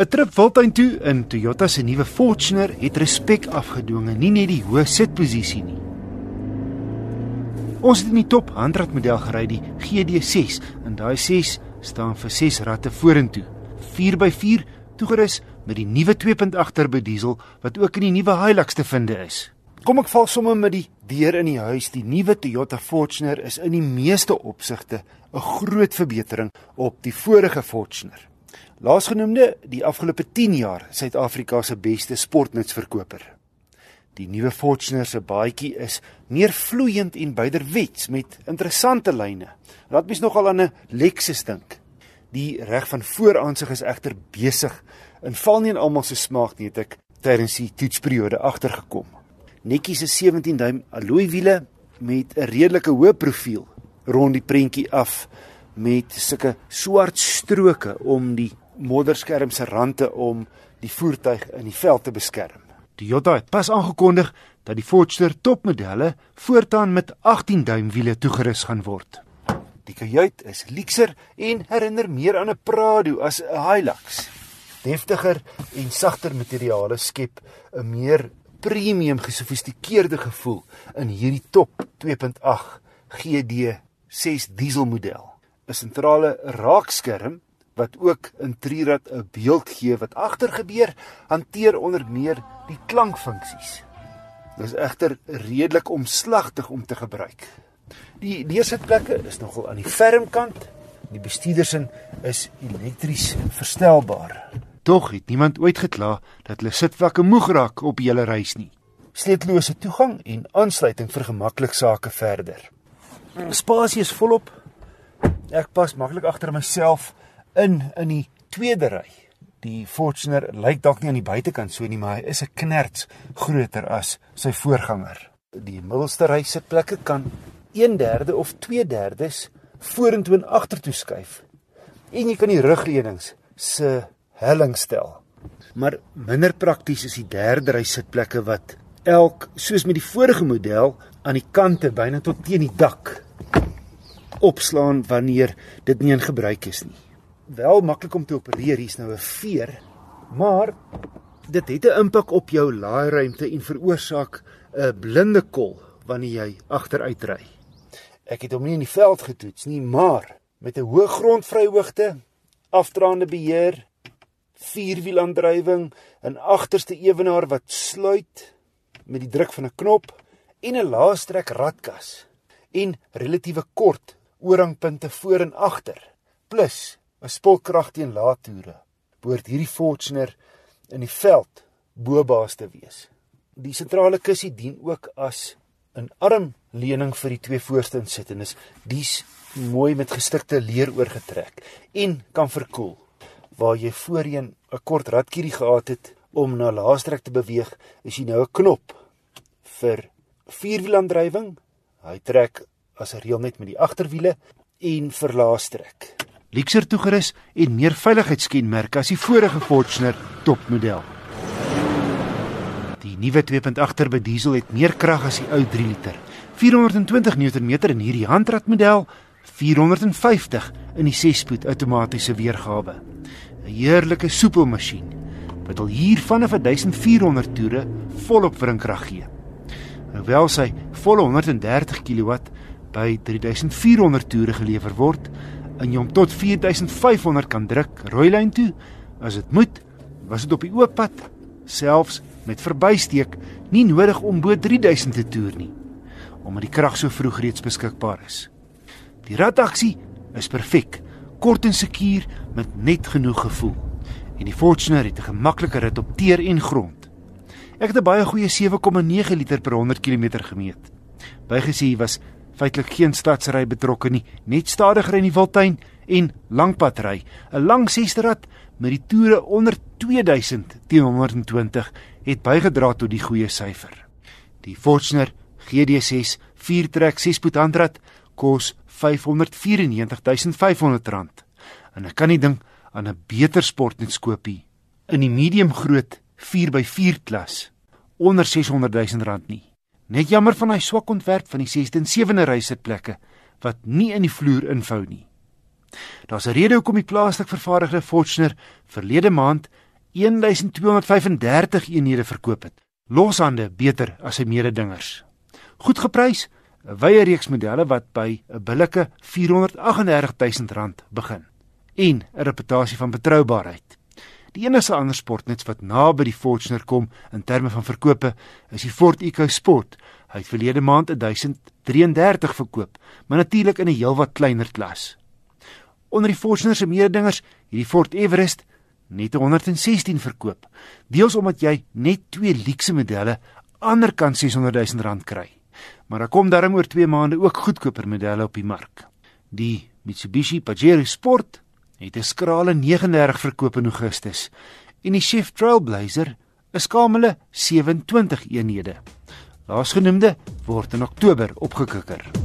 'n Trip Wildtuin toe in Toyota se nuwe Fortuner het respek afgedwing, nie net die hoë sitposisie nie. Ons het in die top handratmodel gery, die GD6, en daai 6 staan vir 6 ratte vorentoe. 4x4 toegerus met die nuwe 2.8 turbo diesel wat ook in die nuwe Hilux te vind is. Kom ek val sommer met die deur in die huis. Die nuwe Toyota Fortuner is in die meeste opsigte 'n groot verbetering op die vorige Fortuner. Laasgenoemde die afgelope 10 jaar Suid-Afrika se beste sportnutsverkoper. Die nuwe Fortuner se baadjie is meer vloeiend en byderwets met interessante lyne. Laat mens nogal aan 'n Lexus dink. Die reg van vooraansig is egter besig en val nie in almal se smaak nie, het ek tydens die toetsperiode agtergekom netjies 'n 17 duim alloy wiele met 'n redelike hoë profiel rond die prentjie af met sulke swart stroke om die modderskerm se rande om die voertuig in die veld te beskerm. Toyota het pas aangekondig dat die Fortuner topmodelle voortaan met 18 duim wiele toegerus gaan word. Die kajuit is luukser en herinner meer aan 'n Prado as 'n Hilux. Deftiger en sagter materiale skep 'n meer premium gesofistikeerde gevoel in hierdie top 2.8 GD6 dieselmodel. 'n Sentrale raakskerm wat ook in Trirad 'n beeld gee wat agter gebeur, hanteer onder meer die klankfunksies. Dit is egter redelik omslagtig om te gebruik. Die neersitplekke is nogal aan die ferm kant. Die bestuurdersin is elektries verstelbaar. Tog het niemand ooit gekla dat hulle sitvakke moeg raak op julle reis nie. Sleetlose toegang en aansluiting vir gemaklik sake verder. Spasie is volop. Ek pas maklik agter myself in in die tweede ry. Die Fortuner lyk dalk nie aan die buitekant so nie, maar hy is 'n knerts groter as sy voorganger. Die middelste ry sitplekke kan 1/3 of 2/3 vorentoe en agtertoe skuif. En jy kan die rugleunings se helling stel. Maar minder prakties is die derde ry sitplekke wat elk soos met die vorige model aan die kante byna tot teen die dak opslaan wanneer dit nie in gebruik is nie. Wel maklik om te opereer, hier's nou 'n veer, maar dit het 'n impak op jou laairuimte en veroorsaak 'n blinde kol wanneer jy agteruit ry. Ek het hom nie in die veld getoets nie, maar met 'n hoë grondvryhoogte, afdraande beheer vierwielaandrywing, 'n agterste ewenaar wat sluit met die druk van 'n knop en 'n laastrek radkas en relatiewe kort oorhangpunte voor en agter plus 'n spulkrag teen laatoere behoort hierdie Fortuner in die veld bobaas te wees. Die sentrale kussie dien ook as 'n armleuning vir die twee voorste insittendes. Dis mooi met gestikte leer oorgetrek en kan verkoel waar jy voorheen 'n kort radkierie gehad het om na laastrek te beweeg, is jy nou 'n knop vir vierwielaandrywing. Hy trek as 'n reël net met die agterwiele en vir laastrek. Lexer toegerus en meer veiligheidskenmerke as die vorige Fortuner topmodel. Die nuwe 2.8 turbo diesel het meer krag as die ou 3 liter. 420 Nm in hierdie handratmodel, 450 in die 6-spoed outomatiese weergawe. 'n heerlike soepel masjien wat al hier vanaf 1400 toere volop wrinkrag gee. Hoewel sy volle 130 kW by 3400 toere gelewer word en jy hom tot 4500 kan druk rooilyn toe as dit moet, was dit op die oop pad selfs met verbysteek nie nodig om bo 3000 te toer nie omdat die krag so vroeg reeds beskikbaar is. Die radaksie is perfek kort en sekuur met net genoeg gevoel. En die Fortuner het 'n gemaklike rit op teer en grond. Ek het 'n baie goeie 7,9 liter per 100 km gemeet. Bygesê was feitelik geen stadsry betrokke nie, net stadiger in die Wildtuin en langpadry. 'n Lang sesterad met die toere onder 2000 teen 120 het bygedra tot die goeie syfer. Die Fortuner GD6 4-trek 6-spoed handrat kos R594500 en ek kan nie dink aan 'n beter sportnetskoopie in die medium groot 4x4 klas onder R600000 nie. Net jammer van hy swak ontwerp van die 6de en 7de rysitplekke wat nie in die vloer invou nie. Daar's 'n rede hoekom die plaaslik vervaardigde Fortuner verlede maand 1235 eenhede verkoop het. Loshande beter as sy mededingers. Goed geprys, 'n wye reeks modelle wat by 'n billike R438 000 begin en 'n reputasie van betroubaarheid. Die enigste ander sportnuts wat naby die Fortuner kom in terme van verkope, is die Ford EcoSport. Hy het verlede maand 1033 verkoop, maar natuurlik in 'n heelwat kleiner klas. Onder die Fortuner se mededingers, hierdie Ford Everest net 116 verkoop, deels omdat jy net twee luukse modelle ander kant 600 000 rand kry. Maar daar kom darm oor 2 maande ook goedkoper modelle op die mark. Die Mitsubishi Pajero Sport het 'n skrale 39 verkoop in Augustus en die Chevy Trailblazer 'n skamele 27 eenhede. Laasgenoemde word in Oktober opgekikker.